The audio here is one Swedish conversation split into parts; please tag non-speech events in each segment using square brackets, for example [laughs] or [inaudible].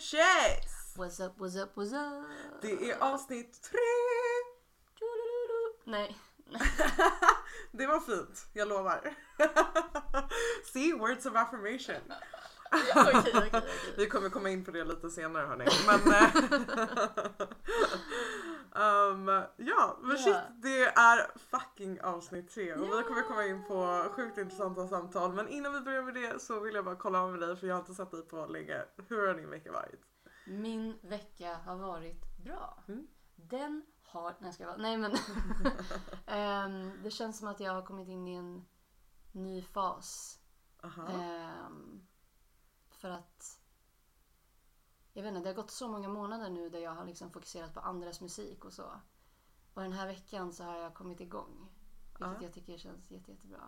Bitches? What's up, what's up, what's up? Det är avsnitt tre! Nej. [laughs] Det var fint, jag lovar. [laughs] See, words of affirmation. [laughs] okej, okej, okej. Vi kommer komma in på det lite senare hörni. Men, eh, um, ja, men shit, det är fucking avsnitt tre och vi kommer komma in på sjukt intressanta samtal. Men innan vi börjar med det så vill jag bara kolla med dig för jag har inte sett dig på länge. Hur har din vecka varit? Min vecka har varit bra. Mm. Den har... Nej, ska jag vara. Nej, men... [laughs] Ehm, det känns som att jag har kommit in i en ny fas. Ehm, för att... Jag vet inte, det har gått så många månader nu där jag har liksom fokuserat på andras musik och så. Och den här veckan så har jag kommit igång. Vilket Ja. jag tycker känns jätte, jättebra.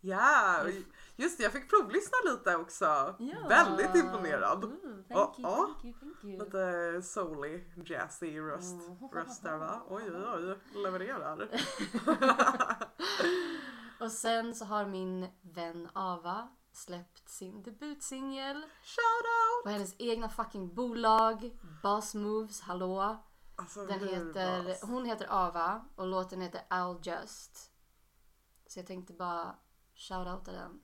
Ja, och just det, jag fick provlyssna lite också. Ja. Väldigt imponerad. Ooh, thank Ja, you, ja. thank you, thank you. Lite soulig, jazzy röst, Mm. röst där va? Oj oj oj, levererar. [laughs] Och sen så har min vän Ava släppt sin debutsingel Shout out! på hennes egna fucking bolag Boss Moves, hallå. Alltså, Den heter, bas? hon heter Ava och låten heter I'll Just. Så jag tänkte bara shoutouta den.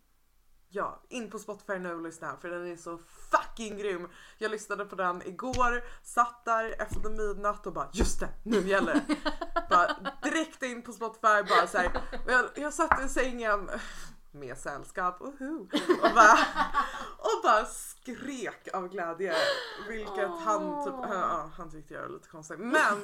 Ja, in på Spotify nu och lyssna för den är så fucking grym. Jag lyssnade på den igår, satt där efter midnatt och bara just det, nu gäller det. [laughs] bara direkt in på Spotify bara så här. Och jag, jag satt i sängen med sällskap och, bara, [laughs] och bara skrek av glädje. Vilket han typ, ja, han tyckte jag var lite konstigt. Men [laughs]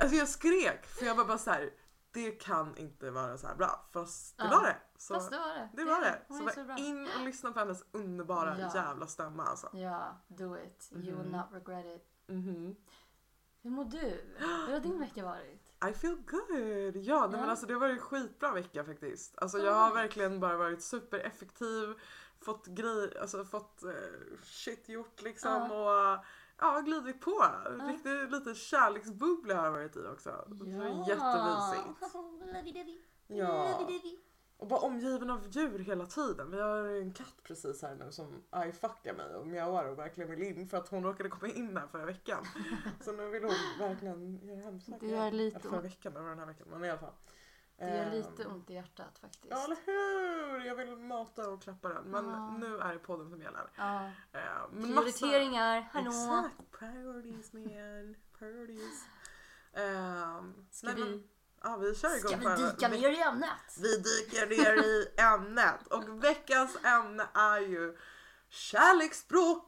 alltså jag skrek för jag var bara så här. Det kan inte vara så här bra fast det Ja. var det. Så, Fast det var det. det var det. Hon Så så in och lyssna på hennes underbara Ja. jävla stämma alltså. Ja, do it. You will not regret it. Mhm. Hur mår du? Hur har din [gasps] vecka varit? I feel good! Ja, nej, men Ja. alltså det har varit en skitbra vecka faktiskt. Alltså jag har verkligen bara varit supereffektiv, fått grejer, alltså fått eh, shit gjort liksom och ja, glidit på. Riktigt lite kärleksbubbla har jag varit i också. Det var jättemysigt. [laughs] Ja. Och bara omgiven av djur hela tiden. Vi har en katt precis här nu som fuckar mig och mjauar och verkligen vill in för att hon råkade komma in här förra veckan. [laughs] Så nu vill hon verkligen göra hemsökt Det gör lite Eller Förra ont. veckan, det var den här veckan. Men i alla fall. Det gör Ehm, lite ont i hjärtat faktiskt. Ja eller hur! Jag vill mata och klappa den. Men Ja. nu är det podden som gäller. Ja. Ehm, men massa- Prioriteringar, hallå! Exakt! Priorities man. Priorities. Ehm, Ska nej, vi, men- Ja vi kör igång ska vi dyka ner i ämnet? vi dyker ner i ämnet och veckans ämne är ju kärleksspråk.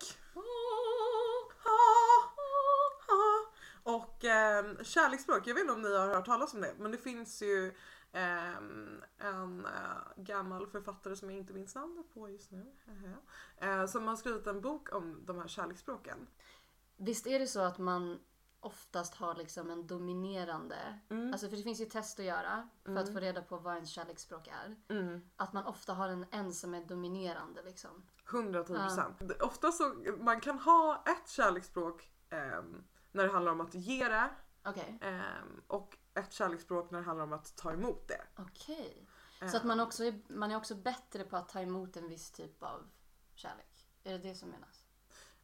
Och eh, kärleksspråk, jag vet inte om ni har hört talas om det men det finns ju ehm, en eh, gammal författare som jag inte minns namnet på just nu. eh, som har skrivit en bok om de här kärleksspråken. Visst är det så att man oftast har liksom en dominerande, Mm. alltså för det finns ju test att göra för att få reda på vad ens kärleksspråk är. Mm. Att man ofta har en, en som är dominerande liksom. 110 procent. Ofta så man kan ha ett kärleksspråk ehm, när det handlar om att ge det Okej. ehm, och ett kärleksspråk när det handlar om att ta emot det. Okej. Så att man, också är, man är också bättre på att ta emot en viss typ av kärlek? Är det det som menas?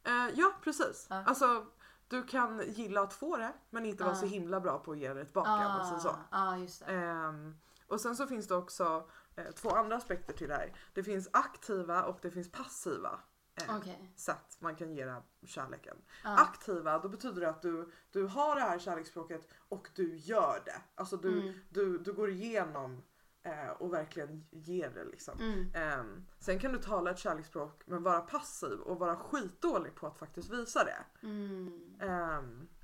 Eh, ja precis. Ja. Alltså du kan gilla att få det men inte vara så himla bra på att ge det tillbaka. man säger så. Ja, ah, just. Ehm, och sen så finns det också eh, två andra aspekter till det här. Det finns aktiva och det finns passiva eh, Okej. sätt man kan ge den kärleken. Ja. Aktiva, då betyder det att du, du har det här kärleksspråket och du gör det. Alltså du, Mm. du, du går igenom eh, och verkligen ger det liksom. Mm. Ehm, sen kan du tala ett kärleksspråk men vara passiv och vara skitdålig på att faktiskt visa det. Mm.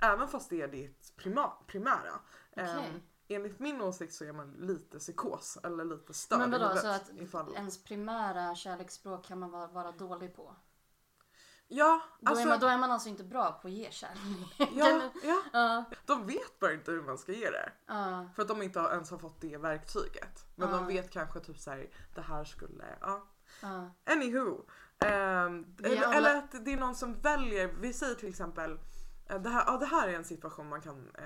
Ehm, även fast det är ditt prima, primära. Ehm, Okej. enligt min åsikt så är man lite psykos eller lite störd Men vadå, så att ifall... ens primära kärleksspråk kan man vara, vara dålig på? Ja, Då, alltså... är man, då är man alltså inte bra på att ge kärlek? ja, ja, Ja. de vet bara inte hur man ska ge det. Ja. För att de inte ens har fått det verktyget. Men Ja. de vet kanske typ såhär, det här skulle, ja. Ja. Anywho. ehm, Vi eller, alla- eller att det är någon som väljer, vi säger till exempel, det här, ja, det här är en situation man kan eh,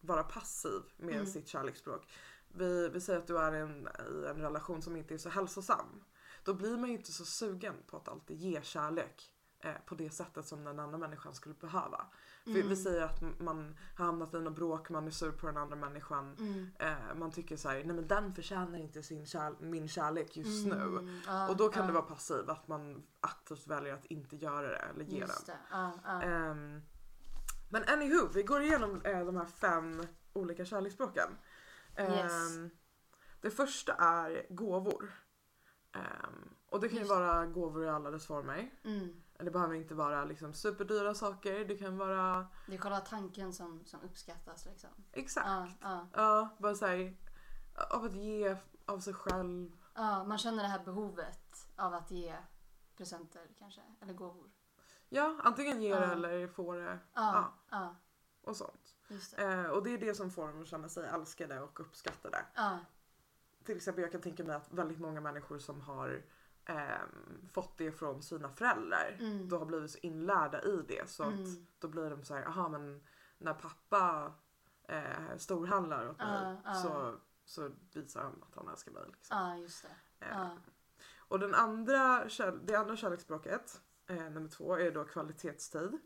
vara passiv med Mm. sitt kärleksspråk. Vi, vi säger att du är i en, i en relation som inte är så hälsosam. Då blir man ju inte så sugen på att alltid ge kärlek eh, på det sättet som den andra människan skulle behöva. För Mm. Vi säger att man har hamnat i något bråk, man är sur på den andra människan. Mm. Eh, man tycker så här, nej men den förtjänar inte sin kärl- min kärlek just nu. Mm, ja, Och då kan ja, det vara passiv, att man aktivt väljer att inte göra det eller ge den. Just det. Ja, ja. Ehm, men anywho, vi går igenom eh, de här fem olika kärleksspråken. Yes. Ehm, Det första är gåvor. Ehm, och det kan ju Just vara gåvor i alla dess former. Mm. Det behöver inte vara liksom superdyra saker. Det kan vara Det är själva tanken som, som uppskattas liksom. exakt. Ja, ja. Ja, bara säg av att ge av sig själv. ja, man känner det här behovet av att ge presenter kanske, eller gåvor. Ja, antingen ge det eller få det Ja, och sånt. det. Eh, och det är det som får dem att känna sig älskade och uppskattade. Till exempel jag kan tänka mig att väldigt många människor som har ehm, fått det från sina föräldrar Mm. då har blivit så inlärda i det så att Mm. då blir de så här, aha men när pappa eh, storhandlar åt mig Ja, ja. Så, så visar han att han älskar mig. Liksom. ja, just det. Ja. Och den andra, det andra kärleksspråket, eh, nummer två, är då kvalitetstid.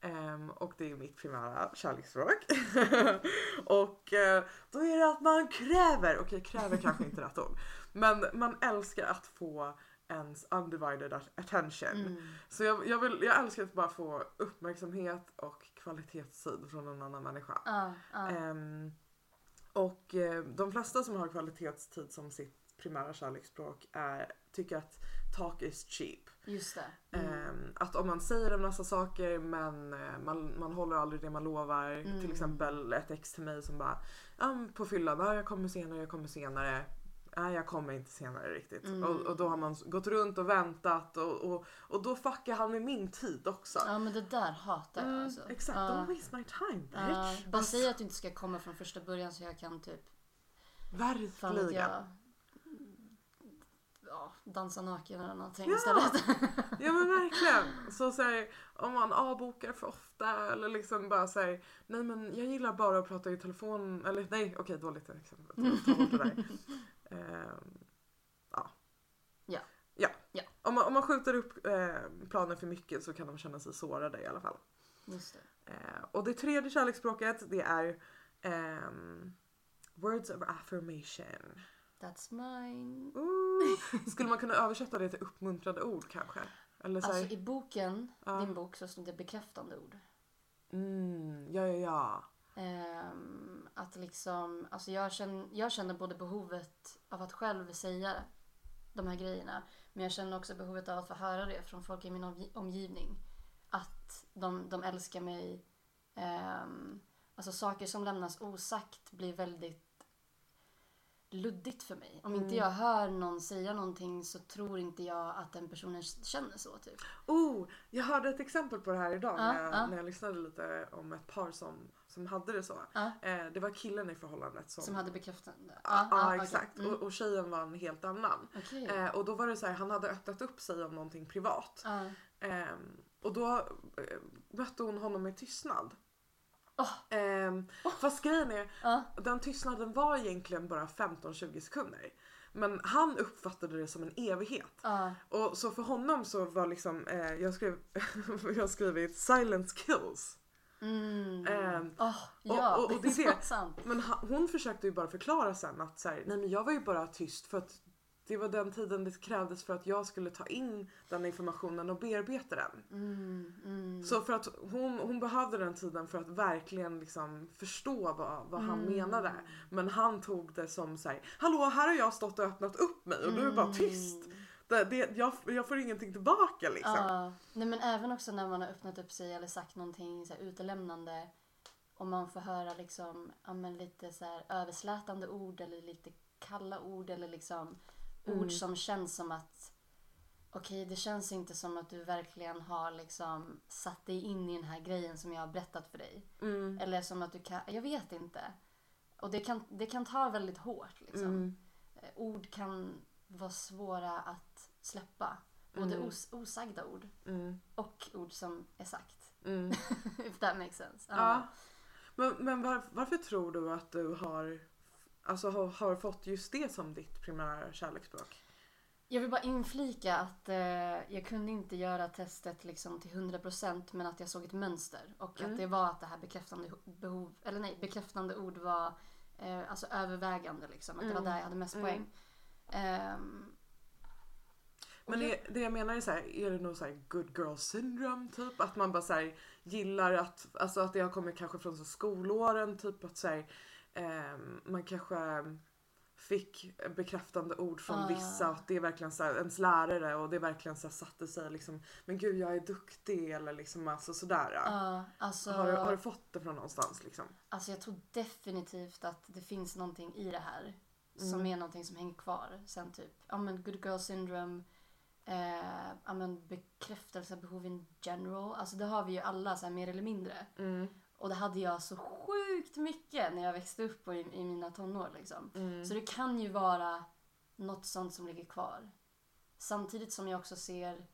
Ehm, och det är mitt primära kärleksspråk. [laughs] och eh, då är det att man kräver, okej kräver kanske inte rätt ord, men man älskar att få ens undivided attention. Mm. Så jag, jag, vill, jag älskar att bara få uppmärksamhet och kvalitetstid från en annan människa. Ja, ja. Ehm, och eh, de flesta som har kvalitetstid som sitt primära kärleksspråk är, tycker att talk is cheap. Just det. Mm. Ehm, att om man säger en massa saker men eh, man, man håller aldrig det man lovar. Mm. Till exempel ett ex till mig som bara "Ja, men på fyllan, ja, jag kommer senare, jag kommer senare. Nej jag kommer inte senare riktigt. Mm. Och, och då har man gått runt och väntat och, och, och då fuckar han med min tid också. Ja men det där hatar jag Mm, alltså. exakt, Ja. don't waste my time bitch. Ja, bara Alltså, säg att du inte ska komma från första början så jag kan typ Verkligen. Ja, dansa naken eller någonting Ja. istället. [laughs] Ja men verkligen. Så säg om man avbokar för ofta eller liksom bara säger nej men jag gillar bara att prata i telefon eller nej okej dåligt exempel. Ta- ta bort det där. [laughs] Ehm, ja. Ja. Ja. Ja. Om, man, om man skjuter upp eh, planen för mycket så kan de känna sig sårade i alla fall. Just det. Eh, och det tredje kärleksspråket det är ehm, words of affirmation. That's mine. Ooh. [laughs] Skulle man kunna översätta det till uppmuntrande ord kanske? Eller så här, Alltså i boken, Ja. din bok, så stod det bekräftande ord. mm, ja ja ja. Ehm, att liksom, alltså jag känner, jag känner både behovet av att själv säga de här grejerna. Men jag känner också behovet av att få höra det från folk i min omgi- omgivning. Att de, de älskar mig. Ehm, alltså saker som lämnas osagt blir väldigt luddigt för mig. Om inte Mm. jag hör någon säga någonting så tror inte jag att den personen känner så. Typ. Oh, jag hörde ett exempel på det här idag Ja, när, jag, ja. när jag lyssnade lite om ett par som, som hade det så. Ja. Eh, det var killen i förhållandet som... Som hade bekräftande. Ja, exakt. Mm. Och, och tjejen var en helt annan. Okej. Eh, och då var det så här, han hade öppnat upp sig om någonting privat. Ehm, och då eh, mötte hon honom med tystnad. Åh. Ehm, Fast grejen är, Ja. den tystnaden var egentligen bara 15-20 sekunder. Men han uppfattade det som en evighet. Ja. Och så för honom så var liksom, eh, jag skrev, [laughs] jag har skrivit silence kills. Mm. Ehm, Åh, ja, och- och [laughs] det det är det. Men hon försökte ju bara förklara sen att så här, nej men jag var ju bara tyst för att det var den tiden det krävdes för att jag skulle ta in den informationen och bearbeta den. Mm, mm. Så för att hon, hon behövde den tiden för att verkligen liksom förstå vad, vad han Mm. menade. Men han tog det som så här, hallå här har jag stått och öppnat upp mig och du är bara tyst. Mm. Det, det, jag, jag får ingenting tillbaka liksom. Ja. Nej men även också när man har öppnat upp sig eller sagt någonting så här utelämnande. Om man får höra liksom, ja, lite så här överslätande ord eller lite kalla ord eller liksom Mm. ord som känns som att okej det känns inte som att du verkligen har liksom satt dig in i den här grejen som jag har berättat för dig. Mm. Eller som att du kan, jag vet inte. Och det kan, det kan ta väldigt hårt liksom. Mm. Eh, Ord kan vara svåra att släppa. Både Mm. os, osagda ord Mm. och ord som är sagt. Mm. [laughs] If that makes sense. Ja. Men, men var, varför tror du att du har, alltså, har, har fått just det som ditt primära kärleksspråk? Jag vill bara inflika att eh, jag kunde inte göra testet liksom till 100% men att jag såg ett mönster. Och Mm. att det var att det här bekräftande behov, eller nej, bekräftande ord var eh, alltså övervägande liksom. Att det var där jag hade mest Mm. poäng. Och Men det, det jag menar är så här, är det nog så här good girl syndrome typ? Att man bara så här, gillar att, alltså att det har kommit kanske från så skolåren typ att så här, man kanske fick bekräftande ord från Ah. vissa och att det är verkligen så här, ens lärare och det verkligen så här, satte sig liksom men gud jag är duktig eller liksom alltså sådär. Ja, alltså, har, du, har du fått det från någonstans liksom? alltså jag tror definitivt att det finns någonting i det här. Som Mm. är någonting som hänger kvar sen typ, ja men good girl syndrome. Eh, ja men bekräftelsebehov in general. Alltså det har vi ju alla så här, mer eller mindre. Mm. Och det hade jag så sjukt mycket när jag växte upp och i, i mina tonår liksom. Mm. Så det kan ju vara något sånt som ligger kvar. Samtidigt som jag också ser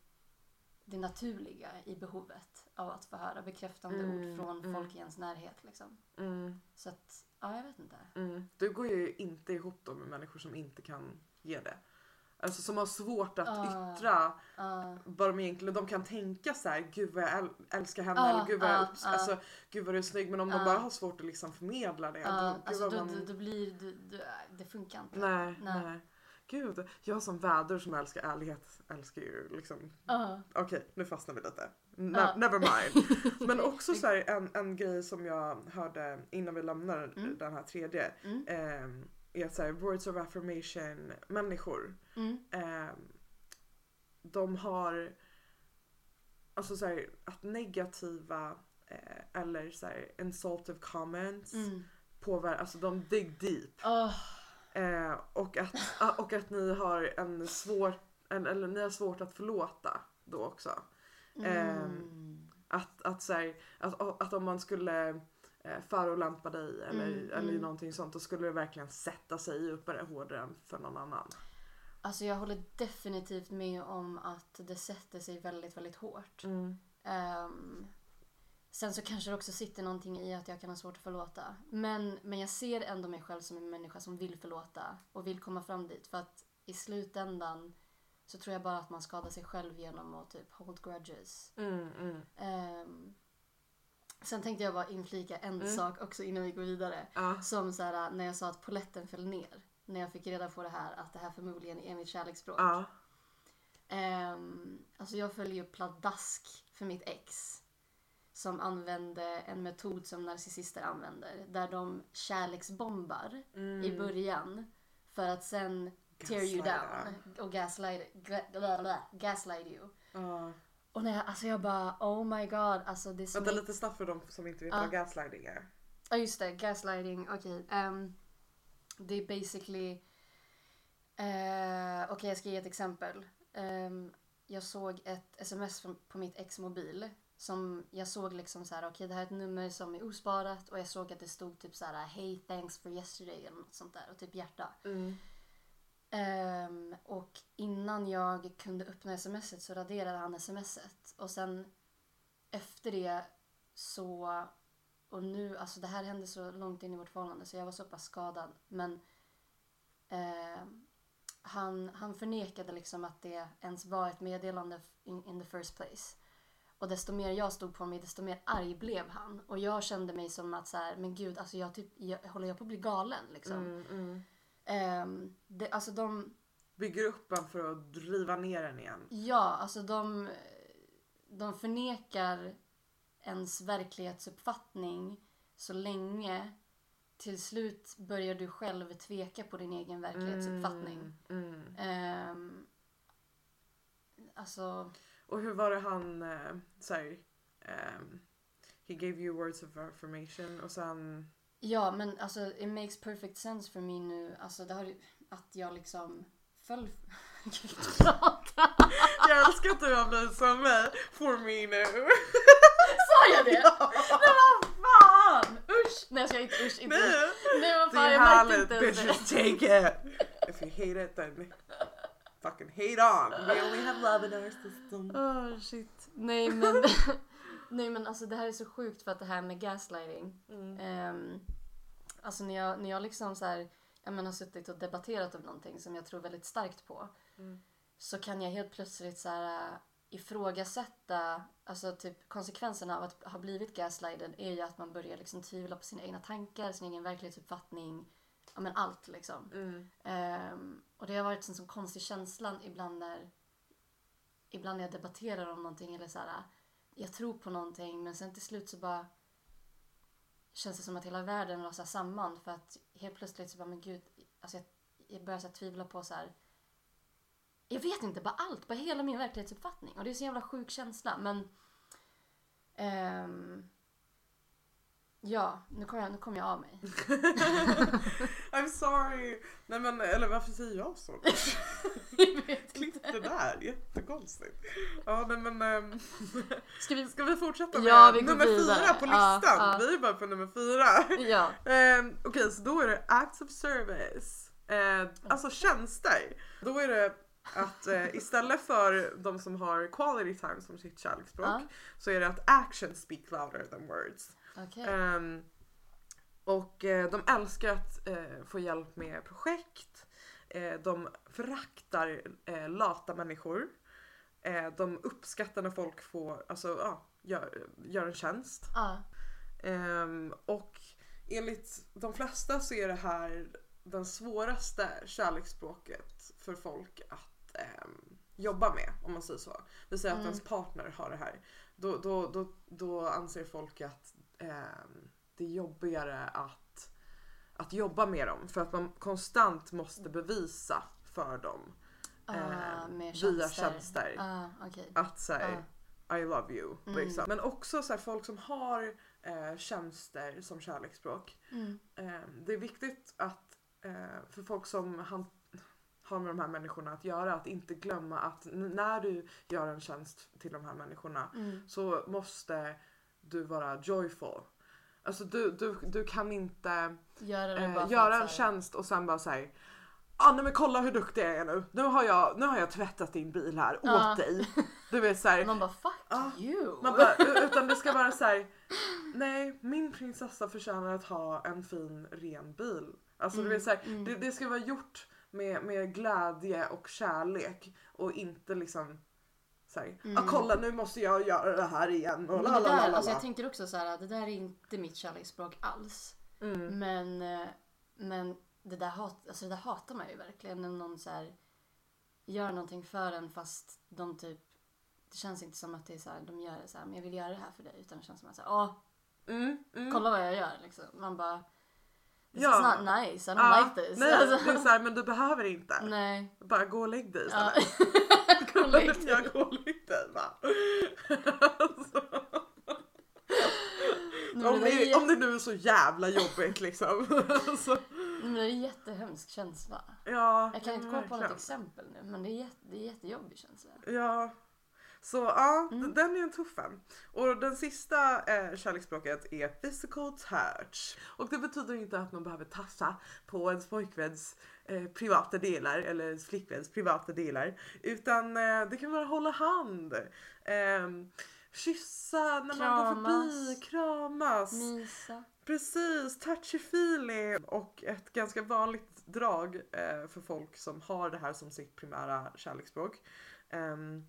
det naturliga i behovet av att få höra bekräftande Mm, ord från mm. folk i ens närhet. Liksom. Mm. Så att, ja jag vet inte. Mm. Du går ju inte ihop då med människor som inte kan ge det. Alltså som har svårt att Ah. yttra Ja, vad de egentligen, de kan tänka så här, gud vad jag äl- älskar henne Ah, eller gud vad jag ah. alltså, gud vad du är snygg men om de bara har svårt att liksom förmedla det. ja, då, alltså då, man- då, då blir det, då, det funkar inte. nej, nej, Nej. Gud, jag som väder som älskar ärlighet älskar ju liksom Ja. Okej, nu fastnar vi lite. Ne-. Never mind. [laughs] Men också så här, en, en grej som jag hörde innan vi lämnar Mm. den här tredje. Mm. ehm, är så här, words of affirmation människor. Mm. ehm, de har alltså så här, att negativa eh, eller så här, insultive comments Mm. påverkar, alltså de dig deep. Åh, Eh, och, att, och att ni har en svår, en, eller ni har svårt att förlåta då också. mm. Att, att, så här, att, att om man skulle eh, förolämpa dig eller, Mm, eller mm. någonting sånt då skulle det verkligen sätta sig djupare hårdare än för någon annan. Alltså jag håller definitivt med om att det sätter sig väldigt, väldigt hårt. Mm. Ehm, sen så kanske det också sitter någonting i att jag kan ha svårt att förlåta. Men, men jag ser ändå mig själv som en människa som vill förlåta och vill komma fram dit. För att i slutändan så tror jag bara att man skadar sig själv genom att typ hold grudges. Mm, mm. Ehm, sen tänkte jag bara inflika en Mm. sak också innan vi går vidare. Ja. Som så här, när jag sa att poletten föll ner. När jag fick reda på det här att det här förmodligen är mitt kärleksspråk. Ja. Ehm, alltså jag följer ju pladask för mitt ex. Som använde en metod som narcissister använder. Där de kärleksbombar Mm. i början. För att sen tear you down. Och gaslight, gaslight you. Ja. Och när jag, alltså jag bara oh my god. Alltså det som Vänta är- lite snabbt för de som inte vet Ja. vad gaslighting är. Ja just det, gaslighting. Okej. ehm, det är basically... eh, Okej jag ska ge ett exempel. Ehm, jag såg ett sms från, på mitt ex mobil. Som jag såg liksom så här, okej det här är ett nummer som är osparat och jag såg att det stod typ så här Hey thanks for yesterday eller något sånt där och typ hjärta. Mm. Um, och innan jag kunde öppna smset så raderade han smset. Och sen efter det så... Och nu, alltså det här hände så långt in i vårt förhållande så jag var så pass skadad. Men uh, han, han förnekade liksom att det ens var ett meddelande in, in the first place. Och desto mer jag stod på mig, desto mer arg blev han. Och jag kände mig som att så här, men gud, alltså jag, typ, jag håller jag på att bli galen liksom. Mm, mm. Ehm, det, alltså de, Bygger upp en för att driva ner den igen. ja, alltså de, de förnekar ens verklighetsuppfattning så länge till slut börjar du själv tveka på din egen verklighetsuppfattning. Mm, mm. Ehm, alltså, Och hur var det han, eh, såhär, ehm, he gave you words of affirmation och sen, ja men alltså it makes perfect sense för mig nu. Alltså det har att jag liksom föll... [laughs] Jag prata. älskar att du har blivit som mig, for me nu. [laughs] Sa jag det? Nej vad fan! Usch! Nej jag inte usch inte. Nej, Nej vad det fan jag märkte inte ens det. bitches take it. If you hate it then fucking hate on. [laughs] We only have love in our system. Oh shit. Nej men, nej men alltså det här är så sjukt för att det här med gaslighting. Mm. ehm, alltså när jag, när jag liksom så här, jag menar, har suttit och debatterat om någonting som jag tror väldigt starkt på. Mm. så kan jag helt plötsligt så här, äh, ifrågasätta, alltså typ konsekvenserna av att ha blivit gaslighted är ju att man börjar liksom tvivla på sina egna tankar, sin egen verklighetsuppfattning, ja men allt liksom. Mm. Ehm, och det har varit en sån konstig känsla ibland när, ibland när jag debatterar om någonting eller så här, jag tror på någonting men sen till slut så bara känns det som att hela världen rasar samman för att helt plötsligt så bara, men gud, alltså jag, jag börjar så tvivla på så här. Jag vet inte, bara allt, bara hela min verklighetsuppfattning. Och det är så jävla sjuk känsla men ehm, Ja, nu kom jag, nu kom jag av mig. [laughs] I'm sorry. Nej men eller varför säger jag så? [laughs] [laughs] Klipp det där, jättekonstigt. Ja nej men ehm, Ska vi... ska vi fortsätta med Ja, vi nummer fyra på listan? ja. Vi är bara på nummer fyra. Ja. [laughs] Ehm, Okej så då är det acts of service. Eh, alltså tjänster. Då är det att eh, istället för de som har quality time som sitt kärleksspråk Ja. så är det att actions speak louder than words. Okej. Ehm, och eh, de älskar att eh, få hjälp med projekt. Eh, de föraktar eh, lata människor. Eh, de uppskattar när folk får, alltså ja, gör, gör en tjänst. Ehm, och enligt de flesta så är det här den svåraste kärleksspråket för folk att ehm, jobba med om man säger så. Vi säger att Mm. ens partner har det här. Då, då, då, då anser folk att ehm, det är jobbigare att, att jobba med dem för att man konstant måste bevisa för dem Ah, eh, via tjänster. Ah, okej. att säga I love you. Mm. Liksom. Men också så här, folk som har eh, tjänster som kärleksspråk. Mm. Eh, det är viktigt att eh, för folk som han, har med de här människorna att göra att inte glömma att när du gör en tjänst till de här människorna Mm. så måste du vara joyful. Alltså du, du, du kan inte Göra eh, göra en tjänst och sen bara säga Ah, nej men kolla hur duktig jag är nu. Nu har jag, nu har jag tvättat din bil här Ja. åt dig. [laughs] Du vet såhär. Man bara fuck Ah, you. Man bara, utan det ska vara så här. Nej, min prinsessa förtjänar att ha en fin ren bil. Alltså du Mm, vet så här, mm. det, det ska vara gjort med, med glädje och kärlek och inte liksom så här, Mm. ah, kolla nu måste jag göra det här igen och la där, alltså jag tänker också så här, det där är inte mitt kärleksspråk alls. Mm. Men, eh, men det, där hat, alltså det där hatar man ju verkligen när någon så här gör någonting för en fast de typ det känns inte som att det är så här, de gör det så här, men jag vill göra det här för dig. Utan det känns som att säga, åh, Mm, mm. kolla vad jag gör liksom. Man bara, this Ja. is not nice, I don't Ja, like this. Nej, Alltså, det är så här, men du behöver inte. nej. Bara gå och lägg dig Ja. istället. [laughs] Gå dig. [laughs] Jag går dig va. alltså, om, det, är, om det nu är så jävla jobbigt liksom. [laughs] alltså, men det är en jättehemsk känsla. ja, Jag kan inte komma på något exempel nu men det är, jätte, det är jättejobbig känsla. Ja. Så ja, Mm. den är en tuff en. Och den sista eh, kärleksspråket är physical touch. Och det betyder inte att man behöver tassa på ens pojkväns eh, privata delar eller ens flickväns privata delar. Utan eh, det kan vara hålla hand. ehm, kyssa när man går förbi, Kramas. kramas. Mysa. Precis, touchy feely och ett ganska vanligt drag eh, för folk som har det här som sitt primära kärleksspråk ehm,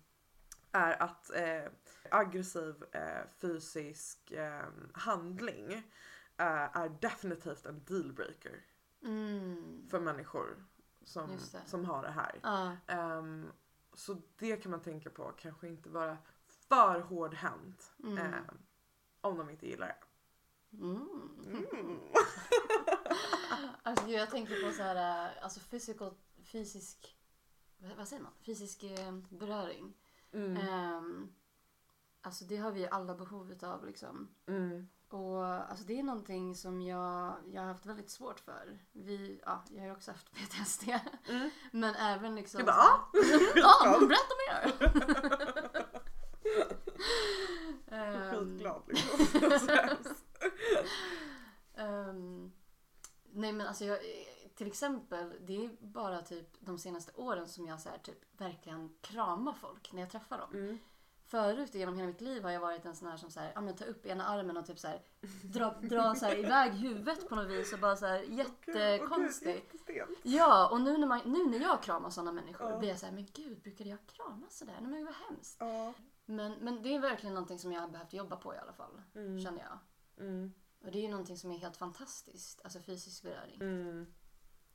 är att eh, aggressiv eh, fysisk eh, handling eh, är definitivt en dealbreaker Mm. för människor som, som har det här. Ja. Ehm, så det kan man tänka på, kanske inte vara för hårdhänt Mm. ehm, om de inte gillar det. Mm. Mm. [laughs] Alltså jag tänker på så här, äh, alltså physical, fysisk, vad säger man? Fysisk eh, beröring. Mm. Ehm, alltså det har vi ju alla behov utav liksom. Mm. Och alltså det är någonting som jag, jag har haft väldigt svårt för. Vi, ja, jag har ju också haft [laughs] PTSD. Mm. Men även liksom... Jag bara, ah! [laughs] ja, men berätta mer! [laughs] Ehm, Skitglad liksom. Ehm, nej men alltså jag, till exempel, det är bara typ de senaste åren som jag så här, typ verkligen kramar folk när jag träffar dem. Mm. Förut genom hela mitt liv har jag varit en sån här som så här, ja, men ta upp ena armen och typ så här, dra, dra så här, iväg huvudet på något vis och bara så här jättekonstigt. Jättestelt. Ja, och nu när, man, nu när jag kramar sådana människor Ja. blir jag så här, men gud, brukade jag krama sådär? Nej men vad hemskt. Ja. Men, men det är verkligen någonting som jag har behövt jobba på i alla fall, Mm. känner jag. Mm. Och det är ju någonting som är helt fantastiskt, alltså fysisk beröring. Mm.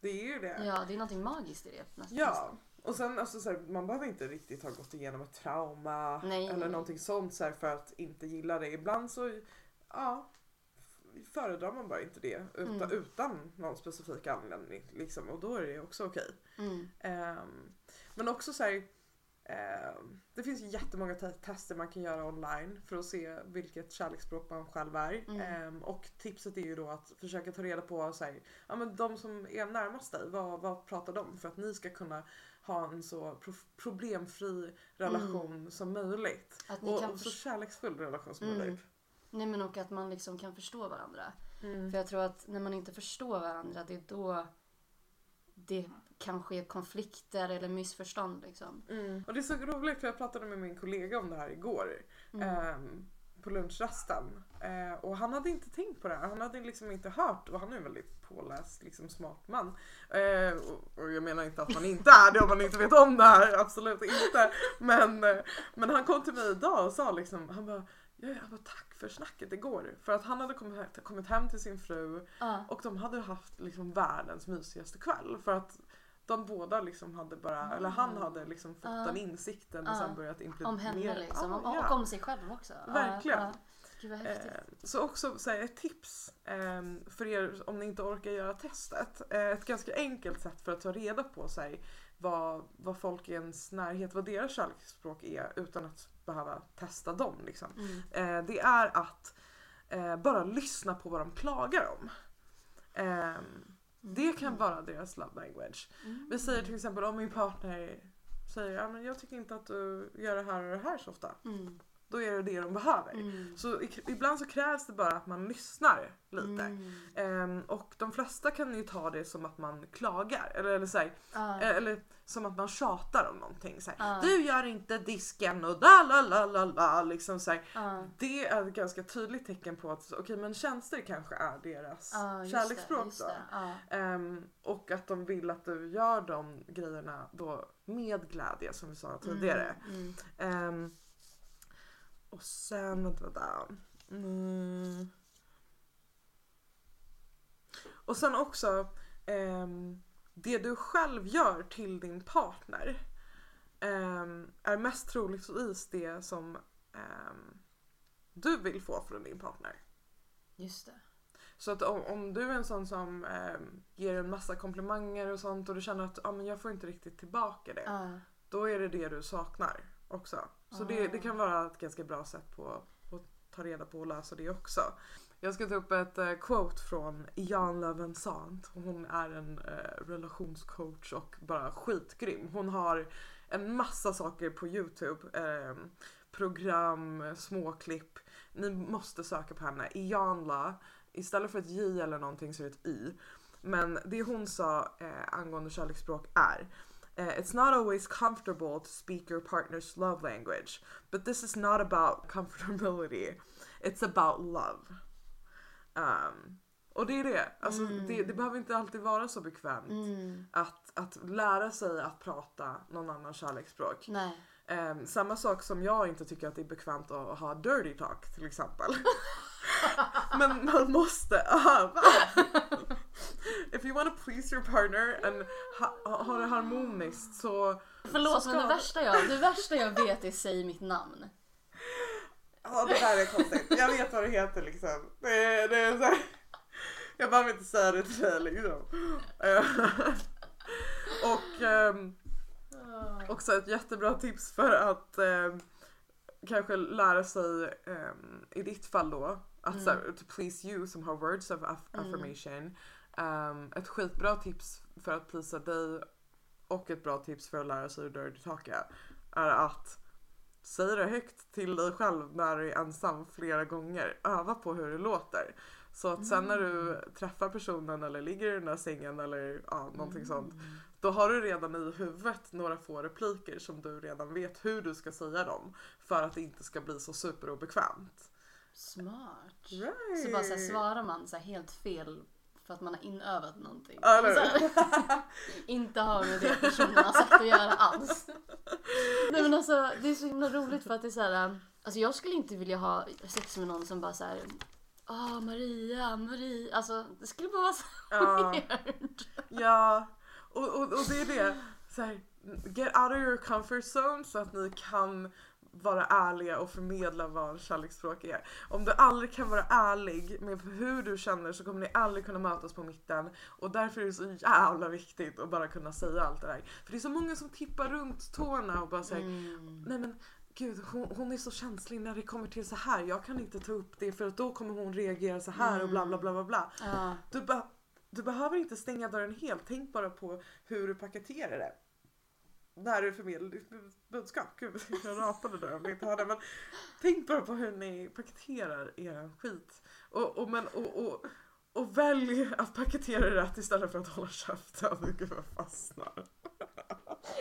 Det är ju det. Ja, det är någonting magiskt i det. nästan. Ja, och sen alltså så här, man behöver inte riktigt ha gått igenom ett trauma Nej. eller någonting sånt så här, för att inte gilla det. Ibland så ja, föredrar man bara inte det utan, Mm. utan någon specifik anledning. Liksom, och då är det också okej. Mm. Ehm, men också så här, det finns jättemånga te- tester man kan göra online för att se vilket kärleksspråk man själv är. Mm. Ehm, och tipset är ju då att försöka ta reda på så här, ja, men de som är närmast dig, vad, vad pratar de? För att ni ska kunna ha en så pro- problemfri relation som möjligt. Och, och så kärleksfull relation som Mm. möjligt. Nej men och att man liksom kan förstå varandra. Mm. För jag tror att när man inte förstår varandra, det är då det kan ske konflikter eller missförstånd liksom. Mm. Och det är så roligt för jag pratade med min kollega om det här igår. Mm. ehm, på lunchrasten. Eh, och han hade inte tänkt på det här. Han hade liksom inte hört och han är en väldigt påläst, liksom smart man. Eh, och, och jag menar inte att man inte är det om man inte vet om det här, absolut inte. Men, eh, men han kom till mig idag och sa liksom, han bara, jag bara tack för snacket igår. För att han hade kommit, kommit hem till sin fru Ja. och de hade haft liksom världens mysigaste kväll. För att de båda liksom hade bara, eller han hade liksom fått Ja. den insikten och Ja. sen börjat implementera. Om henne liksom. Om, ja. Och om sig själv också. Verkligen. Eh, Så också så här, ett tips eh, för er om ni inte orkar göra testet. Eh, Ett ganska enkelt sätt för att ta reda på här, vad, vad folk i ens närhet, vad deras kärleksspråk är utan att behöva testa dem. Liksom. Mm. Eh, Det är att eh, bara lyssna på vad de klagar om. Ehm, Det kan vara deras love language. Mm. Vi säger till exempel om min partner säger men jag tycker inte att du gör det här och det här så ofta. Mm. Då är det det de behöver. Mm. Så ibland så krävs det bara att man lyssnar lite. Mm. Ehm, och de flesta kan ju ta det som att man klagar. Eller, eller, så här, eh, eller som att man tjatar om någonting. Så här, Ja. Du gör inte disken och da la la la la. Liksom så här. Ja. Det är ett ganska tydligt tecken på att okej men tjänster kanske är deras kärleksspråk det. Ehm, och att de vill att du gör de grejerna då med glädje som vi sa tidigare. Mm. Ehm, och sen, vänta, vänta. Mm. Och sen också ehm, det du själv gör till din partner ehm, är mest troligtvis det som ehm, du vill få från din partner. Just det. Så att om, om du är en sån som ehm, ger en massa komplimanger och sånt och du känner att ah, men jag får inte riktigt tillbaka det. Ja. Då är det det du saknar också. Så det, det kan vara ett ganska bra sätt på att ta reda på och lösa det också. Jag ska ta upp ett eh, quote från Jan Levensant. Hon är en eh, relationscoach och bara skitgrym. Hon har en massa saker på Youtube. Eh, program, småklipp. Ni måste söka på henne. Ianla. Istället för ett J eller någonting så är det ett Y. Men det hon sa eh, angående kärleksspråk är Uh, it's not always comfortable to speak your partner's love language, but this is not about [laughs] comfortability. It's about love. Um, och det är det. Alltså, det. Det behöver inte alltid vara så bekvämt Mm. att, att lära sig att prata någon annan kärleksspråk. Um, samma sak som jag inte tycker att det är bekvämt att ha dirty talk till exempel. [laughs] Men man måste öva. [laughs] If you want to please your partner and ha, ha det harmoniskt så... Förlåt så men det värsta, jag, det värsta jag vet är säg mitt namn. Ja det där är konstigt. Jag vet vad det heter liksom. Det är, det är så här, Jag behöver inte säga det till dig liksom. Eh, [laughs] Och ehm, också ett jättebra tips för att ehm, kanske lära sig ehm, i ditt fall då att så här, to please you som har words of aff- affirmation. Ehm, ett skitbra tips för att plisa dig och ett bra tips för att lära sig hur dirty talka är att säg det högt till dig själv när du är ensam flera gånger. Öva på hur det låter. Så att sen när du träffar personen eller ligger i den där sängen eller ja, någonting sånt. Då har du redan i huvudet några få repliker som du redan vet hur du ska säga dem. För att det inte ska bli så superobekvämt. Smart. Right. Så bara så här, svarar man så här helt fel för att man har inövat någonting. Ja, här, [laughs] inte har med det personen har sagt att göra alls. Nej men alltså det är så himla roligt för att det är så här. Alltså jag skulle inte vilja ha sex med någon som bara så här. Ah Maria, Maria. Alltså det skulle bara vara så Ja. weird. Ja, och, och, och det är det. Så här, get out of your comfort zone så att ni kan vara ärliga och förmedla vad kärleksspråk är. Om du aldrig kan vara ärlig med hur du känner så kommer ni aldrig kunna mötas på mitten. Och därför är det så jävla viktigt att bara kunna säga allt det där. För det är så många som tippar runt tårna och bara säger Mm. Nej men gud hon, hon är så känslig när det kommer till så här. Jag kan inte ta upp det för att då kommer hon reagera så här och bla bla bla bla bla. Ja. Du, be- du behöver inte stänga dörren helt. Tänk bara på hur du paketerar det. När du förmedlar ditt bud- budskap. Gud, [laughs] jag rapade där om ni inte hörde. Men tänk bara på hur ni paketerar er skit. Och, och, men, och, och, och välj att paketera det rätt istället för att hålla käften. [laughs] Gud jag fastnar.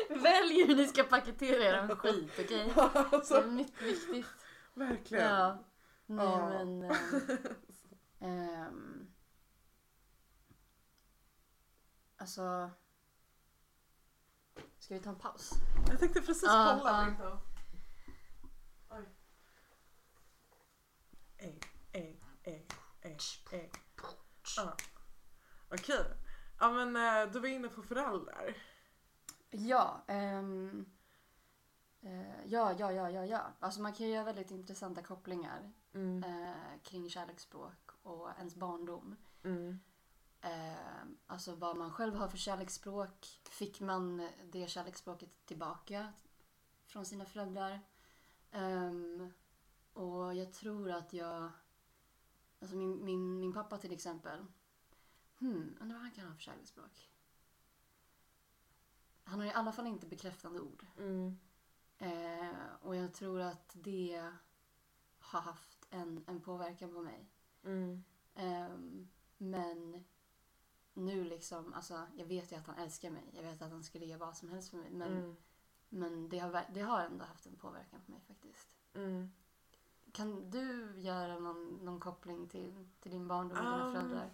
Välj hur ni ska paketera er skit okej? [laughs] Det Alltså, är mycket viktigt. verkligen. Ja. Nej Ja. men. ehm, ehm, alltså. Ska vi ta en paus? Jag tänkte precis Ja, kolla. ja. jag. Oj. Ej, ej. Ja. Okej. Ja men eh, du var inne på föräldrar. Ja. ehm, eh, ja, ja, ja, ja, ja. Alltså man kan ju göra väldigt intressanta kopplingar Mm. eh, kring kärleksspråk och ens barndom. Mm. Eh, alltså vad man själv har för kärleksspråk. Fick man det kärleksspråket tillbaka från sina föräldrar? Ehm, och jag tror att jag... Alltså min, min, min pappa till exempel. Hmm, undrar vad han kan ha för kärleksspråk. Han har i alla fall inte bekräftande ord. Mm. Eh, och jag tror att det har haft en, en påverkan på mig. Mm. Ehm, men nu liksom, alltså jag vet ju att han älskar mig. Jag vet att han skulle göra vad som helst för mig. Men, Mm. men det, har, det har ändå haft en påverkan på mig faktiskt. Mm. Kan du göra någon, någon koppling till, till din barndom och dina Um, föräldrar?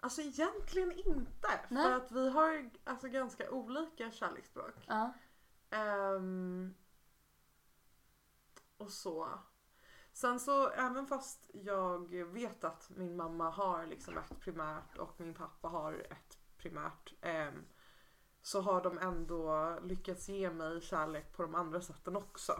Alltså egentligen inte. Nej. För att vi har alltså ganska olika kärleksspråk. Ja. Ehm, och så. Sen så även fast jag vet att min mamma har liksom ett primärt och min pappa har ett primärt. ehm, så har de ändå lyckats ge mig kärlek på de andra sätten också.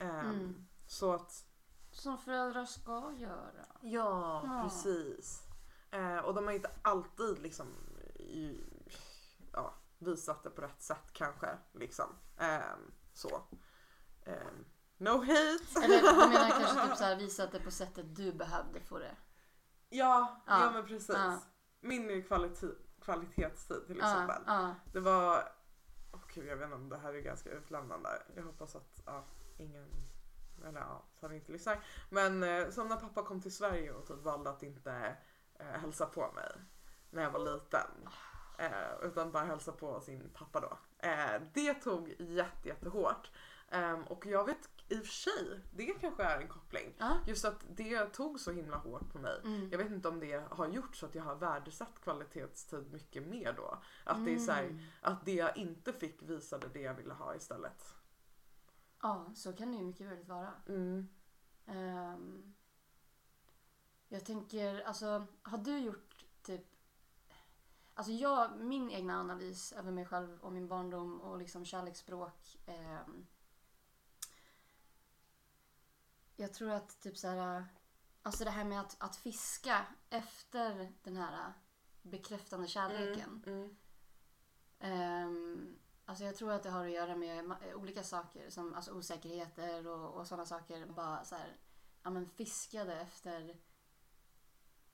Ehm, Mm. Så att Som föräldrar ska göra. Ja, Ja. precis. Eh, och de har inte alltid liksom i, ja, visat det på rätt sätt kanske. Liksom. Ehm, så. No hate! Eller jag menar kanske typ [laughs] så här, visat det på sättet du behövde få det. Ja, ja, Ja, men precis. ja. Min är kvalitet, kvalitetstid till exempel. ja. Det var, åh gud jag vet inte om det här är ganska utlämnande. Jag hoppas att ja, ingen, eller ja, så han inte lyssnar. Men eh, som när pappa kom till Sverige och typ valde att inte eh, hälsa på mig när jag var liten. Eh, utan bara hälsa på sin pappa då. Eh, det tog jätte, jättehårt. Ehm, och jag vet i och för sig, det kanske är en koppling. Ja. Just att det tog så himla hårt på mig. Mm. Jag vet inte om det har gjort så att jag har värdesatt kvalitetstid mycket mer då. Att det är så här, Mm. att det jag inte fick visade det jag ville ha istället. Ja, så kan det ju mycket väl vara. Mm. Ehm, jag tänker, alltså har du gjort typ... Alltså jag, min egna analys över mig själv och min barndom och liksom kärleksspråk. ehm, jag tror att typ så här, alltså det här med att, att fiska efter den här bekräftande kärleken. Mm. Ehm, alltså jag tror att det har att göra med olika saker som alltså osäkerheter och, och sådana saker. Bara så här, ja men fiskade efter